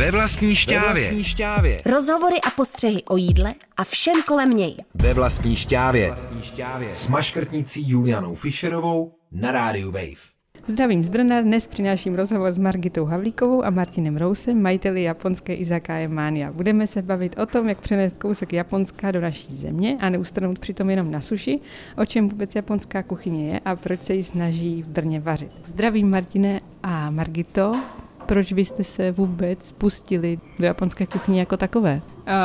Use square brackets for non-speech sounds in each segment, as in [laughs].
Ve vlastní štávě. Ve vlastní štávě. Rozhovory a postřehy o jídle a všem kolem něj. Ve vlastní štávě. S maškrtnicí Julianou Fischerovou na rádiu Wave. Zdravím z Brna, dnes přináším rozhovor s Margitou Havlíkovou a Martinem Rousem, majiteli japonské Izakaje Mania. Budeme se bavit o tom, jak přenést kousek Japonska do naší země a neustanout přitom jenom na suši, o čem vůbec japonská kuchyně je a proč se ji snaží v Brně vařit. Zdravím Martine a Margito, proč byste se vůbec pustili do japonské kuchyně jako takové?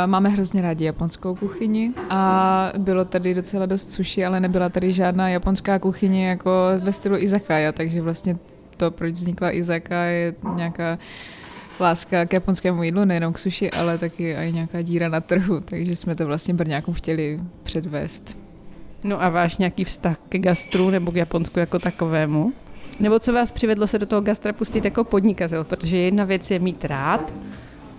Máme hrozně rádi japonskou kuchyni a bylo tady docela dost sushi, ale nebyla tady žádná japonská kuchyně jako ve stylu izakaya, takže vlastně to, proč vznikla izaka, je nějaká láska k japonskému jídlu, nejenom k sushi, ale taky i nějaká díra na trhu, takže jsme to vlastně Brňákům chtěli předvést. No a váš nějaký vztah ke gastru nebo k Japonsku jako takovému? Nebo co vás přivedlo se do toho gastra pustit jako podnikatel? Protože jedna věc je mít rád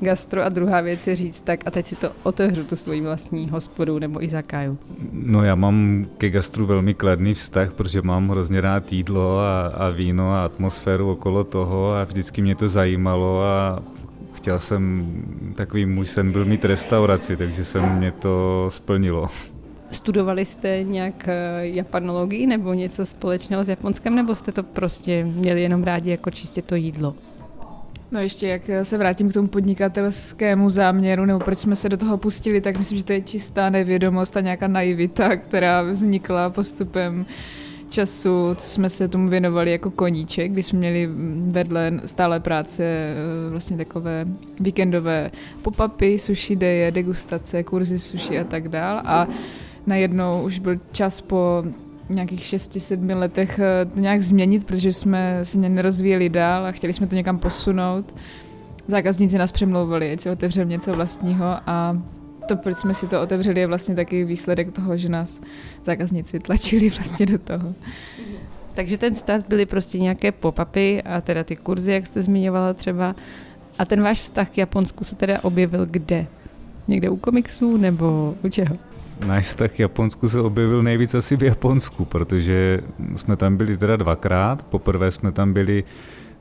gastro a druhá věc je říct tak a teď si to otevřu, tu svoji vlastní hospodu nebo i zakaju. No já mám ke gastru velmi kladný vztah, protože mám hrozně rád jídlo a, a víno a atmosféru okolo toho a vždycky mě to zajímalo a chtěl jsem, takový můj sen byl mít restauraci, takže se mě to splnilo. Studovali jste nějak eh, japanologii nebo něco společného s Japonskem, nebo jste to prostě měli jenom rádi jako čistě to jídlo? No ještě jak se vrátím k tomu podnikatelskému záměru, nebo proč jsme se do toho pustili, tak myslím, že to je čistá nevědomost a nějaká naivita, která vznikla postupem času, co jsme se tomu věnovali jako koníček, když jsme měli vedle stále práce eh, vlastně takové víkendové pop-upy, sushi deje, degustace, kurzy sushi a tak dál a najednou už byl čas po nějakých 6-7 letech eh, nějak změnit, protože jsme se nerozvíjeli dál a chtěli jsme to někam posunout. Zákazníci nás přemlouvali, ať si otevřeme něco vlastního a to, proč jsme si to otevřeli, je vlastně taky výsledek toho, že nás zákazníci tlačili vlastně do toho. Takže ten start byly prostě nějaké pop-upy a teda ty kurzy, jak jste zmiňovala třeba. A ten váš vztah k Japonsku se teda objevil kde? Někde u komiksů nebo u čeho? Náš vztah k Japonsku se objevil nejvíc asi v Japonsku, protože jsme tam byli teda dvakrát. Poprvé jsme tam byli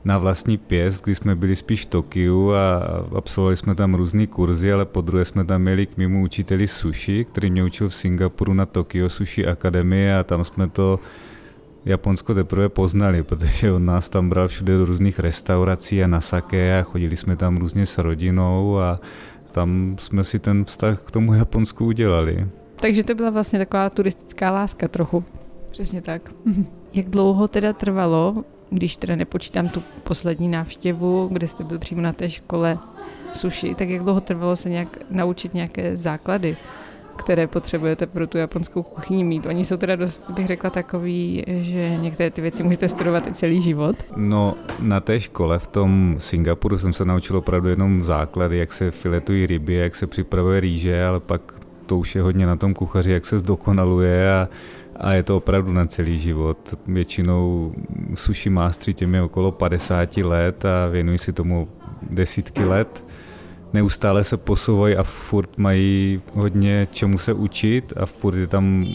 na vlastní pěst, kdy jsme byli spíš v Tokiu a absolvovali jsme tam různé kurzy, ale po druhé jsme tam měli k mému učiteli sushi, který mě učil v Singapuru na Tokyo Sushi Academy a tam jsme to Japonsko teprve poznali, protože on nás tam bral všude do různých restaurací a na sake a chodili jsme tam různě s rodinou a tam jsme si ten vztah k tomu Japonsku udělali. Takže to byla vlastně taková turistická láska trochu. Přesně tak. [laughs] Jak dlouho teda trvalo, když teda nepočítám tu poslední návštěvu, kde jste byl přímo na té škole sushi, tak jak dlouho trvalo se nějak naučit nějaké základy? které potřebujete pro tu japonskou kuchyni mít. Oni jsou teda dost, bych řekla, takový, že některé ty věci můžete studovat i celý život. No, na té škole v tom Singapuru jsem se naučil opravdu jenom základy, jak se filetují ryby, jak se připravuje rýže, ale pak to už je hodně na tom kuchaři, jak se zdokonaluje a, a je to opravdu na celý život. Většinou sushi mástři těm je okolo 50 let a věnují si tomu desítky let neustále se posouvají a furt mají hodně čemu se učit a furt je tam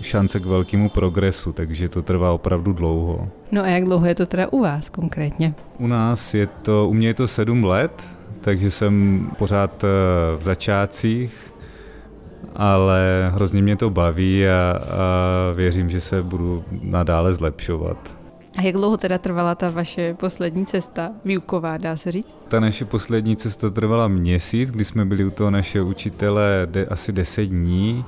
šance k velkému progresu, takže to trvá opravdu dlouho. No a jak dlouho je to teda u vás konkrétně? U nás je to, u mě je to sedm let, takže jsem pořád eh, v začátcích, ale hrozně mě to baví a, a věřím, že se budu nadále zlepšovat. A jak dlouho teda trvala ta vaše poslední cesta, výuková, dá se říct? Ta naše poslední cesta trvala měsíc, kdy jsme byli u toho našeho učitele de, asi 10 dní.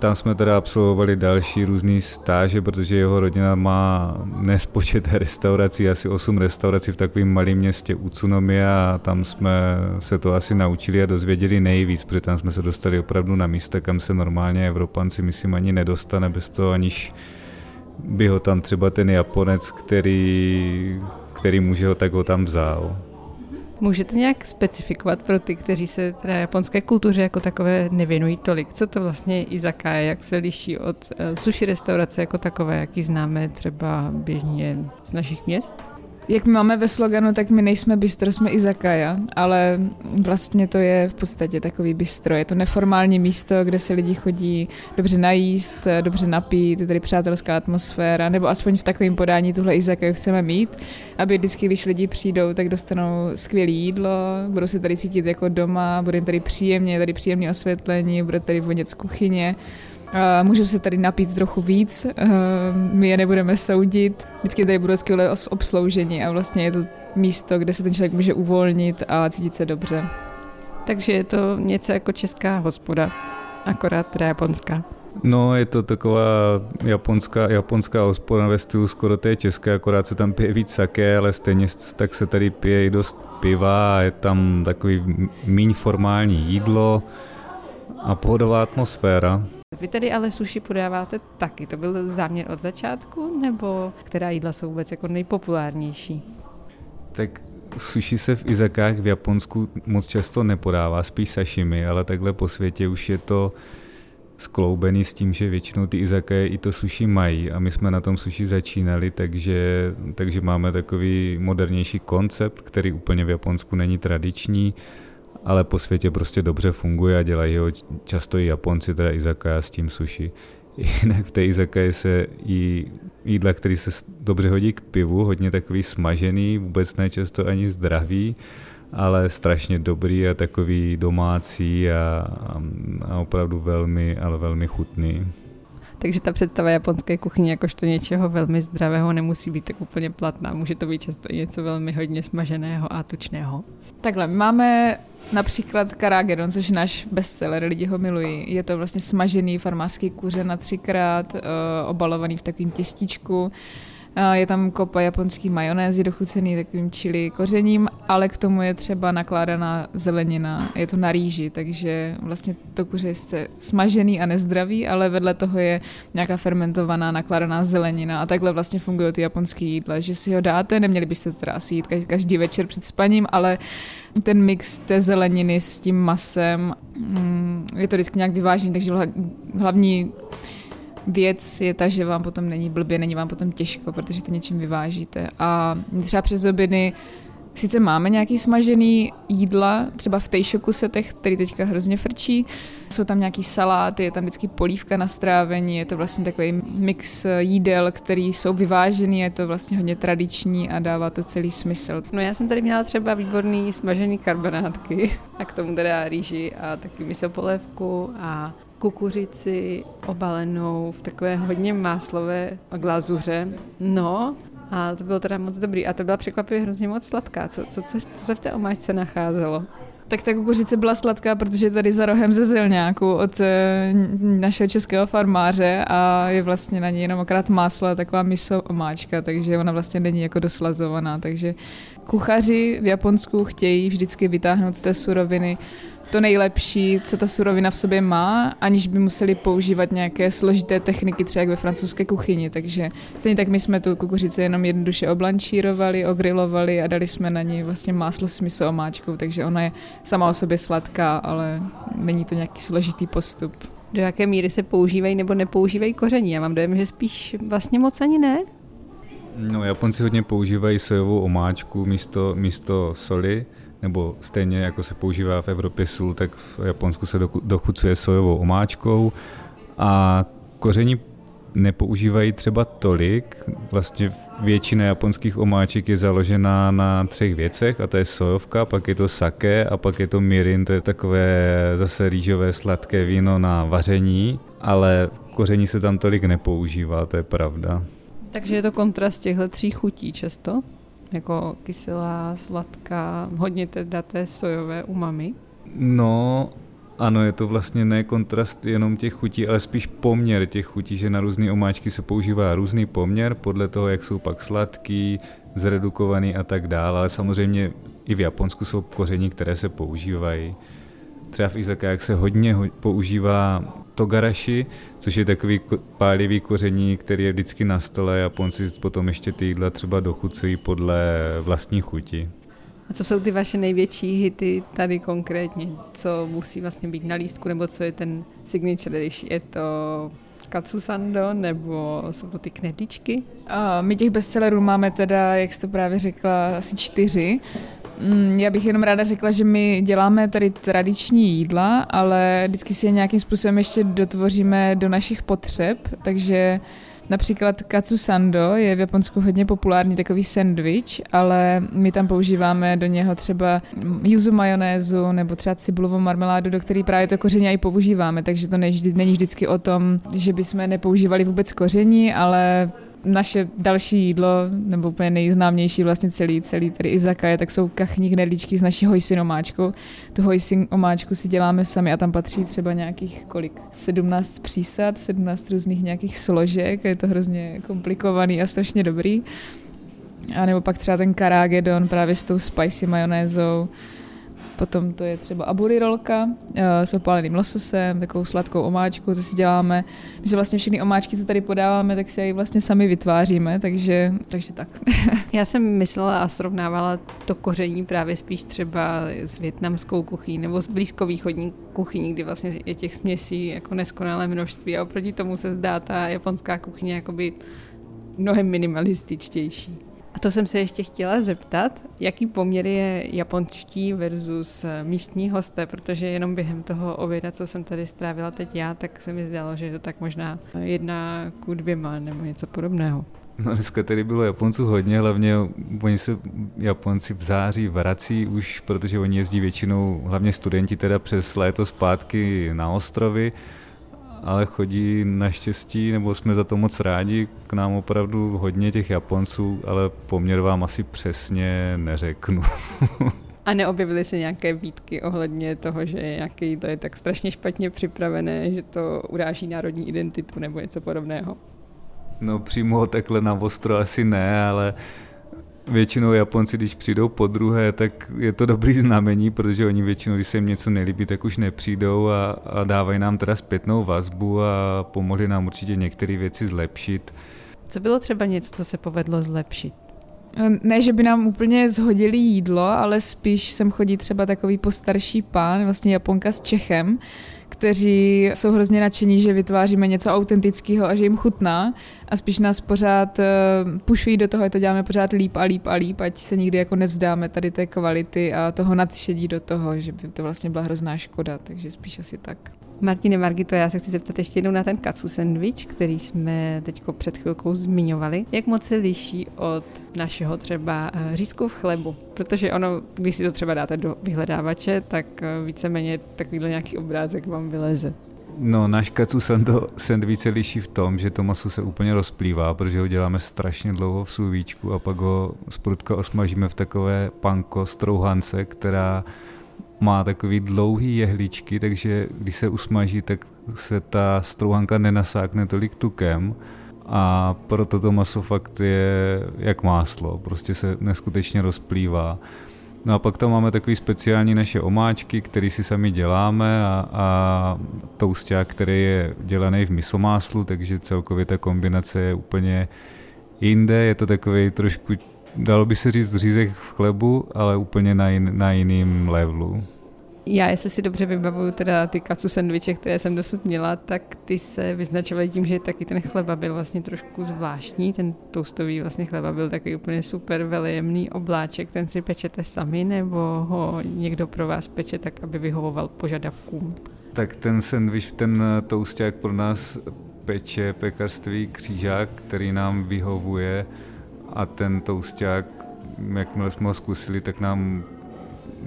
Tam jsme teda absolvovali další různý stáže, protože jeho rodina má nespočet [laughs] restaurací, asi 8 restaurací v takovém malém městě Utsunomi a tam jsme se to asi naučili a dozvěděli nejvíc, protože tam jsme se dostali opravdu na místa, kam se normálně Evropanci, myslím, ani nedostane bez toho, aniž by ho tam třeba ten Japonec, který, který může ho, tak ho tam vzal. Můžete nějak specifikovat pro ty, kteří se teda japonské kultuře jako takové nevěnují tolik? Co to vlastně je izakaya, jak se liší od uh, sushi restaurace jako takové, jaký známe třeba běžně z našich měst? Jak my máme ve sloganu, tak my nejsme bistro, jsme izakaya, ale vlastně to je v podstatě takový bistro. Je to neformální místo, kde se lidi chodí dobře najíst, dobře napít, je tady přátelská atmosféra, nebo aspoň v takovém podání tuhle izakaju chceme mít, aby vždycky, když lidi přijdou, tak dostanou skvělé jídlo, budou se tady cítit jako doma, bude jim tady příjemně, tady příjemné osvětlení, bude tady vonět z kuchyně. Uh, můžou se tady napít trochu víc, uh, my je nebudeme soudit, vždycky tady budou skvělé obsloužení a vlastně je to místo, kde se ten člověk může uvolnit a cítit se dobře. Takže je to něco jako česká hospoda, akorát teda japonská. No, je to taková japonská, japonská hospoda ve stylu skoro té české, akorát se tam pije víc saké, ale stejně tak se tady pije i dost piva a je tam takový míň formální jídlo a pohodová atmosféra. Vy tedy ale sushi podáváte taky. To byl záměr od začátku, nebo která jídla jsou vůbec jako nejpopulárnější? Tak sushi se v izakách v Japonsku moc často nepodává, spíš sashimi, ale takhle po světě už je to skloubený s tím, že většinou ty izakaje i to sushi mají a my jsme na tom sushi začínali, takže, takže máme takový modernější koncept, který úplně v Japonsku není tradiční ale po světě prostě dobře funguje a dělají ho často i Japonci, teda izakaya s tím sushi. [laughs] Jinak v té izakaje se i jídla, který se dobře hodí k pivu, hodně takový smažený, vůbec ne často ani zdravý, ale strašně dobrý a takový domácí a, a opravdu velmi, ale velmi chutný. Takže ta představa japonské kuchyně jakožto něčeho velmi zdravého nemusí být tak úplně platná. Může to být často i něco velmi hodně smaženého a tučného. Takhle, máme například karagedon, což je náš bestseller, lidi ho milují. Je to vlastně smažený farmářský kuře na třikrát, uh, obalovaný v takovém těstičku. Je tam kopa japonský majonézy dochucený takovým čili kořením, ale k tomu je třeba nakládaná zelenina. Je to na rýži, takže vlastně to kuře je smažený a nezdravý, ale vedle toho je nějaká fermentovaná nakládaná zelenina a takhle vlastně fungují ty japonské jídla, že si ho dáte, neměli byste teda asi jít každý večer před spaním, ale ten mix té zeleniny s tím masem, mm, je to vždycky nějak vyvážený, takže hlavní věc je ta, že vám potom není blbě, není vám potom těžko, protože to něčím vyvážíte. A třeba přes obědy Sice máme nějaký smažený jídla, třeba v tejšoku setech, který teďka hrozně frčí. Jsou tam nějaký saláty, je tam vždycky polívka na strávení, je to vlastně takový mix jídel, který jsou vyvážený, je to vlastně hodně tradiční a dává to celý smysl. No já jsem tady měla třeba výborný smažený karbonátky [laughs] a k tomu teda rýži a takový misopolévku a kukuřici obalenou v takové hodně máslové glazuře. No, a to bylo teda moc dobrý. A to byla překvapivě hrozně moc sladká. Co, co, co, co se v té omáčce nacházelo? Tak ta kukuřice byla sladká, protože je tady za rohem ze Zilňáku od e, našeho českého farmáře a je vlastně na ní jenom okrát máslo a taková miso omáčka, takže ona vlastně není jako doslazovaná. Takže kuchaři v Japonsku chtějí vždycky vytáhnout z té suroviny to nejlepší, co ta surovina v sobě má, aniž by museli používat nějaké složité techniky, třeba jak ve francouzské kuchyni. Takže stejně tak my jsme tu kukuřici jenom jednoduše oblančírovali, ogrilovali a dali jsme na ní vlastně máslo s miso omáčkou, takže ona je sama o sobě sladká, ale není to nějaký složitý postup. Do jaké míry se používají nebo nepoužívají koření? Já mám dojem, že spíš vlastně moc ani ne. No, Japonci hodně používají sojovou omáčku místo, místo soli nebo stejně jako se používá v Evropě sůl, tak v Japonsku se dochucuje sojovou omáčkou a koření nepoužívají třeba tolik. Vlastně většina japonských omáček je založená na třech věcech a to je sojovka, pak je to sake a pak je to mirin, to je takové zase rýžové sladké víno na vaření, ale koření se tam tolik nepoužívá, to je pravda. Takže je to kontrast těchto tří chutí často? Jako kyselá, sladká, hodně teda té sojové umami? No, ano, je to vlastně ne kontrast jenom těch chutí, ale spíš poměr těch chutí, že na různé omáčky se používá různý poměr podle toho, jak jsou pak sladký, zredukovaný a tak dále, ale samozřejmě i v Japonsku jsou koření, které se používají. Třeba v izakách se hodně používá togarashi, což je takový pálivý koření, který je vždycky na stole a Japonci potom ještě ty jídla třeba dochucují podle vlastní chuti. A co jsou ty vaše největší hity tady konkrétně? Co musí vlastně být na lístku, nebo co je ten signature dish? Je to katsusando, nebo jsou to ty knedlíčky? A my těch bestsellerů máme teda, jak jste právě řekla, asi čtyři. Mm, já bych jenom ráda řekla, že my děláme tady tradiční jídla, ale vždycky si je nějakým způsobem ještě dotvoříme do našich potřeb, takže Například katsu sando je v Japonsku hodně populární takový sandwich, ale my tam používáme do něho třeba yuzu majonézu nebo třeba cibulovou marmeládu, do které právě to koření i používáme, takže to není vždycky o tom, že bychom nepoužívali vůbec koření, ale naše další jídlo, nebo úplně nejznámější vlastně celý, celý tady izaka tak jsou kachní knedlíčky z naší hojsin omáčkou. Tu hojsin omáčku si děláme sami a tam patří třeba nějakých kolik? 17 přísad, 17 různých nějakých složek, je to hrozně komplikovaný a strašně dobrý. A nebo pak třeba ten karagedon právě s tou spicy majonézou, Potom to je třeba aburi rolka eh, s opáleným lososem, takovou sladkou omáčku, co si děláme. My si vlastně všechny omáčky, co tady podáváme, tak si je vlastně sami vytváříme, takže, takže tak. [laughs] Já jsem myslela a srovnávala to koření právě spíš třeba s větnamskou kuchyní nebo s blízkovýchodní kuchyní, kdy vlastně je těch směsí jako neskonalé množství a oproti tomu se zdá ta japonská kuchyně jakoby mnohem minimalističtější. To jsem se ještě chtěla zeptat, jaký poměr je japonští versus místní hosté, protože jenom během toho oběda, co jsem tady strávila teď já, tak se mi zdálo, že je to tak možná jedna ku dvěma nebo něco podobného. No dneska tady bylo Japonců hodně, hlavně oni se Japonci v září vrací už, protože oni jezdí většinou, hlavně studenti teda přes léto zpátky na ostrovy, ale chodí naštěstí, nebo jsme za to moc rádi, k nám opravdu hodně těch Japonců, ale poměr vám asi přesně neřeknu. [laughs] A neobjevily se nějaké výtky ohledně toho, že nějaké to je tak strašně špatně připravené, že to uráží národní identitu nebo něco podobného? No přímo takhle na ostro asi ne, ale většinou Japonci, když přijdou po druhé, tak je to dobrý znamení, protože oni většinou, když se jim něco nelíbí, tak už nepřijdou a, a dávají nám teda zpětnou vazbu a pomohli nám určitě některé věci zlepšit. Co bylo třeba něco, co se povedlo zlepšit? Ne, že by nám úplně zhodili jídlo, ale spíš sem chodí třeba takový postarší pán, vlastně Japonka s Čechem, kteří jsou hrozně nadšení, že vytváříme něco autentického a že jim chutná a spíš nás pořád uh, pušují do toho, že to děláme pořád líp a líp a líp, ať se nikdy jako nevzdáme tady té kvality a toho nadšení do toho, že by to vlastně byla hrozná škoda, takže spíš asi tak. Martine Margito, já se chci zeptat ještě jednou na ten katsu sandwich, který jsme teď před chvilkou zmiňovali. Jak moc se liší od našeho třeba eh, řízku v chlebu? Protože ono, když si to třeba dáte do vyhledávače, tak eh, víceméně takovýhle nějaký obrázek vám vyleze. No, náš sando sandwich se liší v tom, že to maso se úplně rozplývá, protože ho děláme strašně dlouho v sůvíčku a pak ho z osmažíme v takové panko strouhance, která má takový dlouhý jehličky, takže když se usmaží, tak se ta strouhanka nenasákne tolik tukem a proto to maso fakt je jak máslo, prostě se neskutečně rozplývá. No a pak tam máme takový speciální naše omáčky, které si sami děláme a, a tousták, který je dělaný v misomáslu, takže celkově ta kombinace je úplně jinde, je to takový trošku dalo by se říct řízek v chlebu, ale úplně na, jin, na jiným levelu. Já, jestli si dobře vybavuju teda ty kacu sandviče, které jsem dosud měla, tak ty se vyznačovaly tím, že taky ten chleba byl vlastně trošku zvláštní. Ten toustový vlastně chleba byl takový úplně super velejemný obláček. Ten si pečete sami nebo ho někdo pro vás peče tak, aby vyhovoval požadavkům? Tak ten sandwich, ten tousták pro nás peče pekařství křížák, který nám vyhovuje a ten tousták, jakmile jsme ho zkusili, tak nám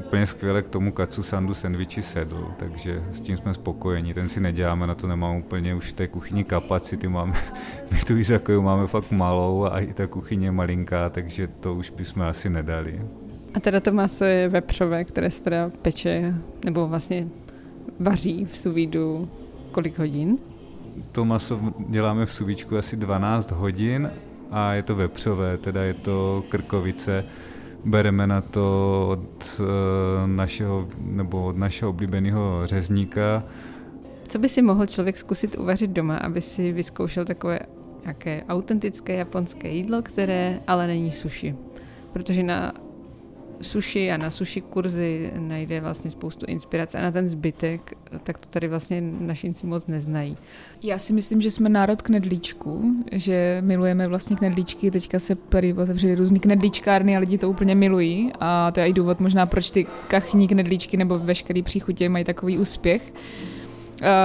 úplně skvěle k tomu kacu sandu sandviči sedl, takže s tím jsme spokojeni. Ten si neděláme, na to nemám úplně už v té kuchyni kapacity, máme, [laughs] my tu Izakoju máme fakt malou a i ta kuchyně je malinká, takže to už bychom asi nedali. A teda to maso je vepřové, které se teda peče, nebo vlastně vaří v suvídu kolik hodin? To maso děláme v suvíčku asi 12 hodin a je to vepřové, teda je to krkovice. Bereme na to od eh, našeho, nebo od našeho oblíbeného řezníka. Co by si mohl člověk zkusit uvařit doma, aby si vyzkoušel takové nějaké autentické japonské jídlo, které ale není sushi? Protože na sushi a na sushi kurzy najde vlastně spoustu inspirace a na ten zbytek, tak to tady vlastně našinci moc neznají. Já si myslím, že jsme národ knedlíčků, že milujeme vlastně knedlíčky, teďka se tady otevřely různý knedlíčkárny a lidi to úplně milují a to je i důvod možná, proč ty kachní knedlíčky nebo veškerý příchutě mají takový úspěch. Uh,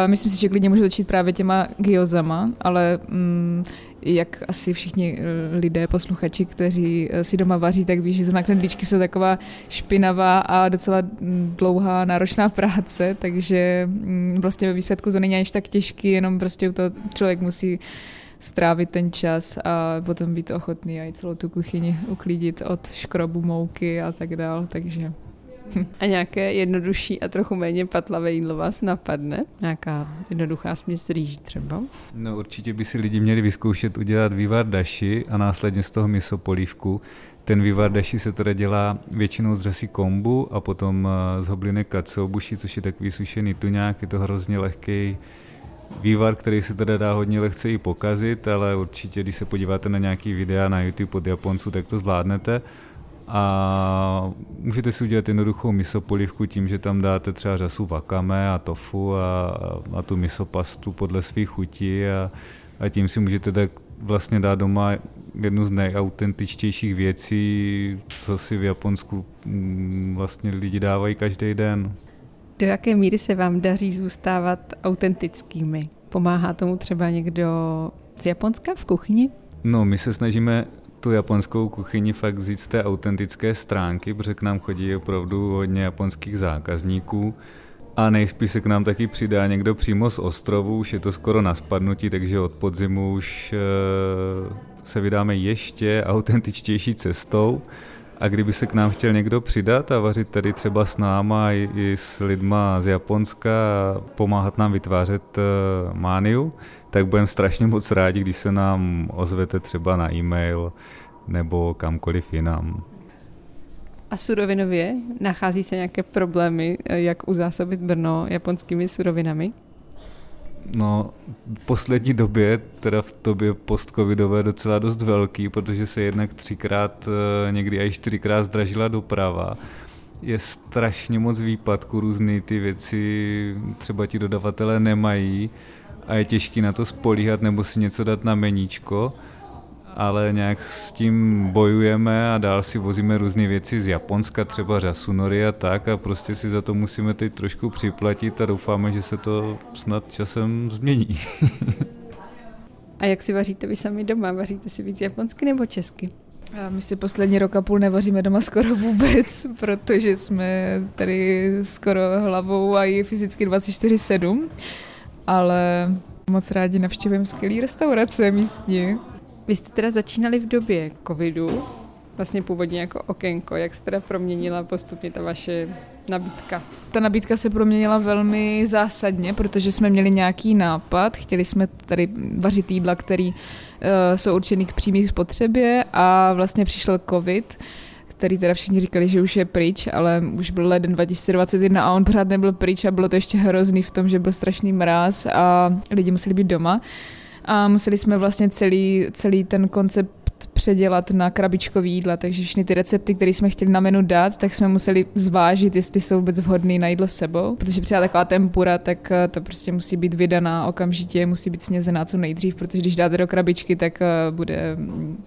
myslím si, že klidně můžu začít právě těma gyozama, ale mm, jak asi všichni eh, lidé, posluchači, kteří eh, si doma vaří, tak ví, že zrovna knedlíčky jsou taková špinavá a docela mm, dlouhá, náročná práce, takže mm, vlastně ve výsledku to není až tak těžký, jenom prostě to člověk musí strávit ten čas a potom být ochotný a i celou tu kuchyni uklidit od škrobu mouky a tak dál, takže a nějaké jednodušší a trochu méně patlavé jídlo vás napadne? Nějaká jednoduchá směs rýží třeba? No určitě by si lidi měli vyzkoušet udělat vývar daši a následně z toho miso polívku. Ten vývar daši se teda dělá většinou z řasy kombu a potom eh, z hobliny katsuobushi, což je takový sušený tuňák, je to hrozně lehký vývar, který se teda dá hodně lehce i pokazit, ale určitě, když se podíváte na nějaký videa na YouTube od Japonců, tak to zvládnete a můžete si udělat jednoduchou miso polivku tím, že tam dáte třeba řasu wakame a tofu a, a tu miso pastu podle svých chutí a, a tím si můžete tak vlastně dát doma jednu z nejautentičtějších věcí, co si v Japonsku mm, vlastně lidi dávají každý den. Do jaké míry se vám daří zůstávat autentickými? Pomáhá tomu třeba někdo z Japonska v kuchyni? No, my se snažíme tu japonskou kuchyni fakt vzít z té autentické stránky, protože k nám chodí opravdu hodně japonských zákazníků a nejspíš se k nám taky přidá někdo přímo z ostrovu, už je to skoro na spadnutí, takže od podzimu už eh, se vydáme ještě autentičtější cestou. A kdyby se k nám chtěl někdo přidat a vařit tady třeba s náma i, i s lidma z Japonska a pomáhat nám vytvářet uh, mániu, tak budeme strašně moc rádi, když se nám ozvete třeba na e-mail nebo kamkoliv jinam. A surovinově nachází se nějaké problémy, eh, jak uzásobit Brno japonskými surovinami? No, v poslední době, teda v době post-covidové docela dost velký, protože se jednak třikrát, eh, někdy i čtyřikrát zdražila doprava. Je strašně moc výpadku, různé ty věci třeba ti dodavatelé nemají a je těžký na to spolíhat nebo si něco dát na meníčko ale nějak s tím bojujeme a dál si vozíme různé věci z Japonska, třeba řasunory a tak a prostě si za to musíme teď trošku připlatit a doufáme, že se to snad časem změní. [laughs] a jak si vaříte vy sami doma? Vaříte si víc japonsky nebo česky? A my si poslední rok a půl nevaříme doma skoro vůbec, [laughs] protože jsme tady skoro hlavou a i fyzicky 24-7, ale moc rádi navštěvujeme skvělé restaurace místní. Vy jste teda začínali v době covidu, vlastně původně jako okénko. Jak se teda proměnila postupně ta vaše nabídka? Ta nabídka se proměnila velmi zásadně, protože jsme měli nějaký nápad. Chtěli jsme tady vařit jídla, které uh, jsou určený k přímé spotřebě a vlastně přišel covid který teda všichni říkali, že už je pryč, ale už byl leden 2021 a on pořád nebyl pryč a bylo to ještě hrozný v tom, že byl strašný mráz a lidi museli být doma a museli jsme vlastně celý, celý ten koncept předělat na krabičkový jídla, takže všechny ty recepty, které jsme chtěli na menu dát, tak jsme museli zvážit, jestli jsou vůbec vhodné na jídlo sebou, protože třeba taková tempura, tak eh, to prostě musí být vydaná okamžitě, musí být snězená co nejdřív, protože když dáte do krabičky, tak eh, bude mm,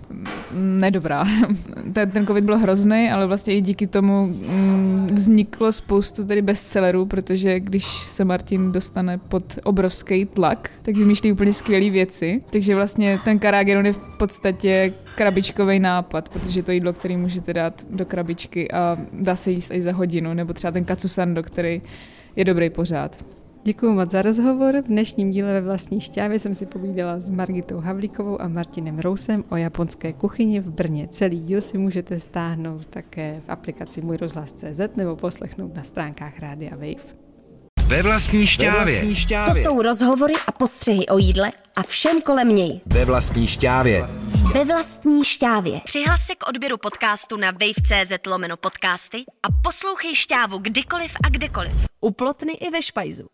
nedobrá. [laughs] ten, ten covid byl hrozný, ale vlastně i díky tomu mm, vzniklo spoustu tady bestsellerů, protože když se Martin dostane pod obrovský tlak, tak vymýšlí úplně skvělé věci. Takže vlastně ten karageron je v podstatě krabičkový nápad, protože to jídlo, který můžete dát do krabičky a dá se jíst i za hodinu, nebo třeba ten katsusando, který je dobrý pořád. Děkuji moc za rozhovor. V dnešním díle ve vlastní šťávě jsem si povídala s Margitou Havlíkovou a Martinem Rousem o japonské kuchyni v Brně. Celý díl si můžete stáhnout také v aplikaci Můj rozhlas.cz nebo poslechnout na stránkách Rádia Wave. Ve vlastní šťávě. Ve vlastní šťávě. To jsou rozhovory a postřehy o jídle a všem kolem něj. Ve vlastní šťávě. Ve vlastní šťávě. Přihlas se k odběru podcastu na wave.cz lomeno podcasty a poslouchej šťávu kdykoliv a kdekoliv. U plotny i ve špajzu.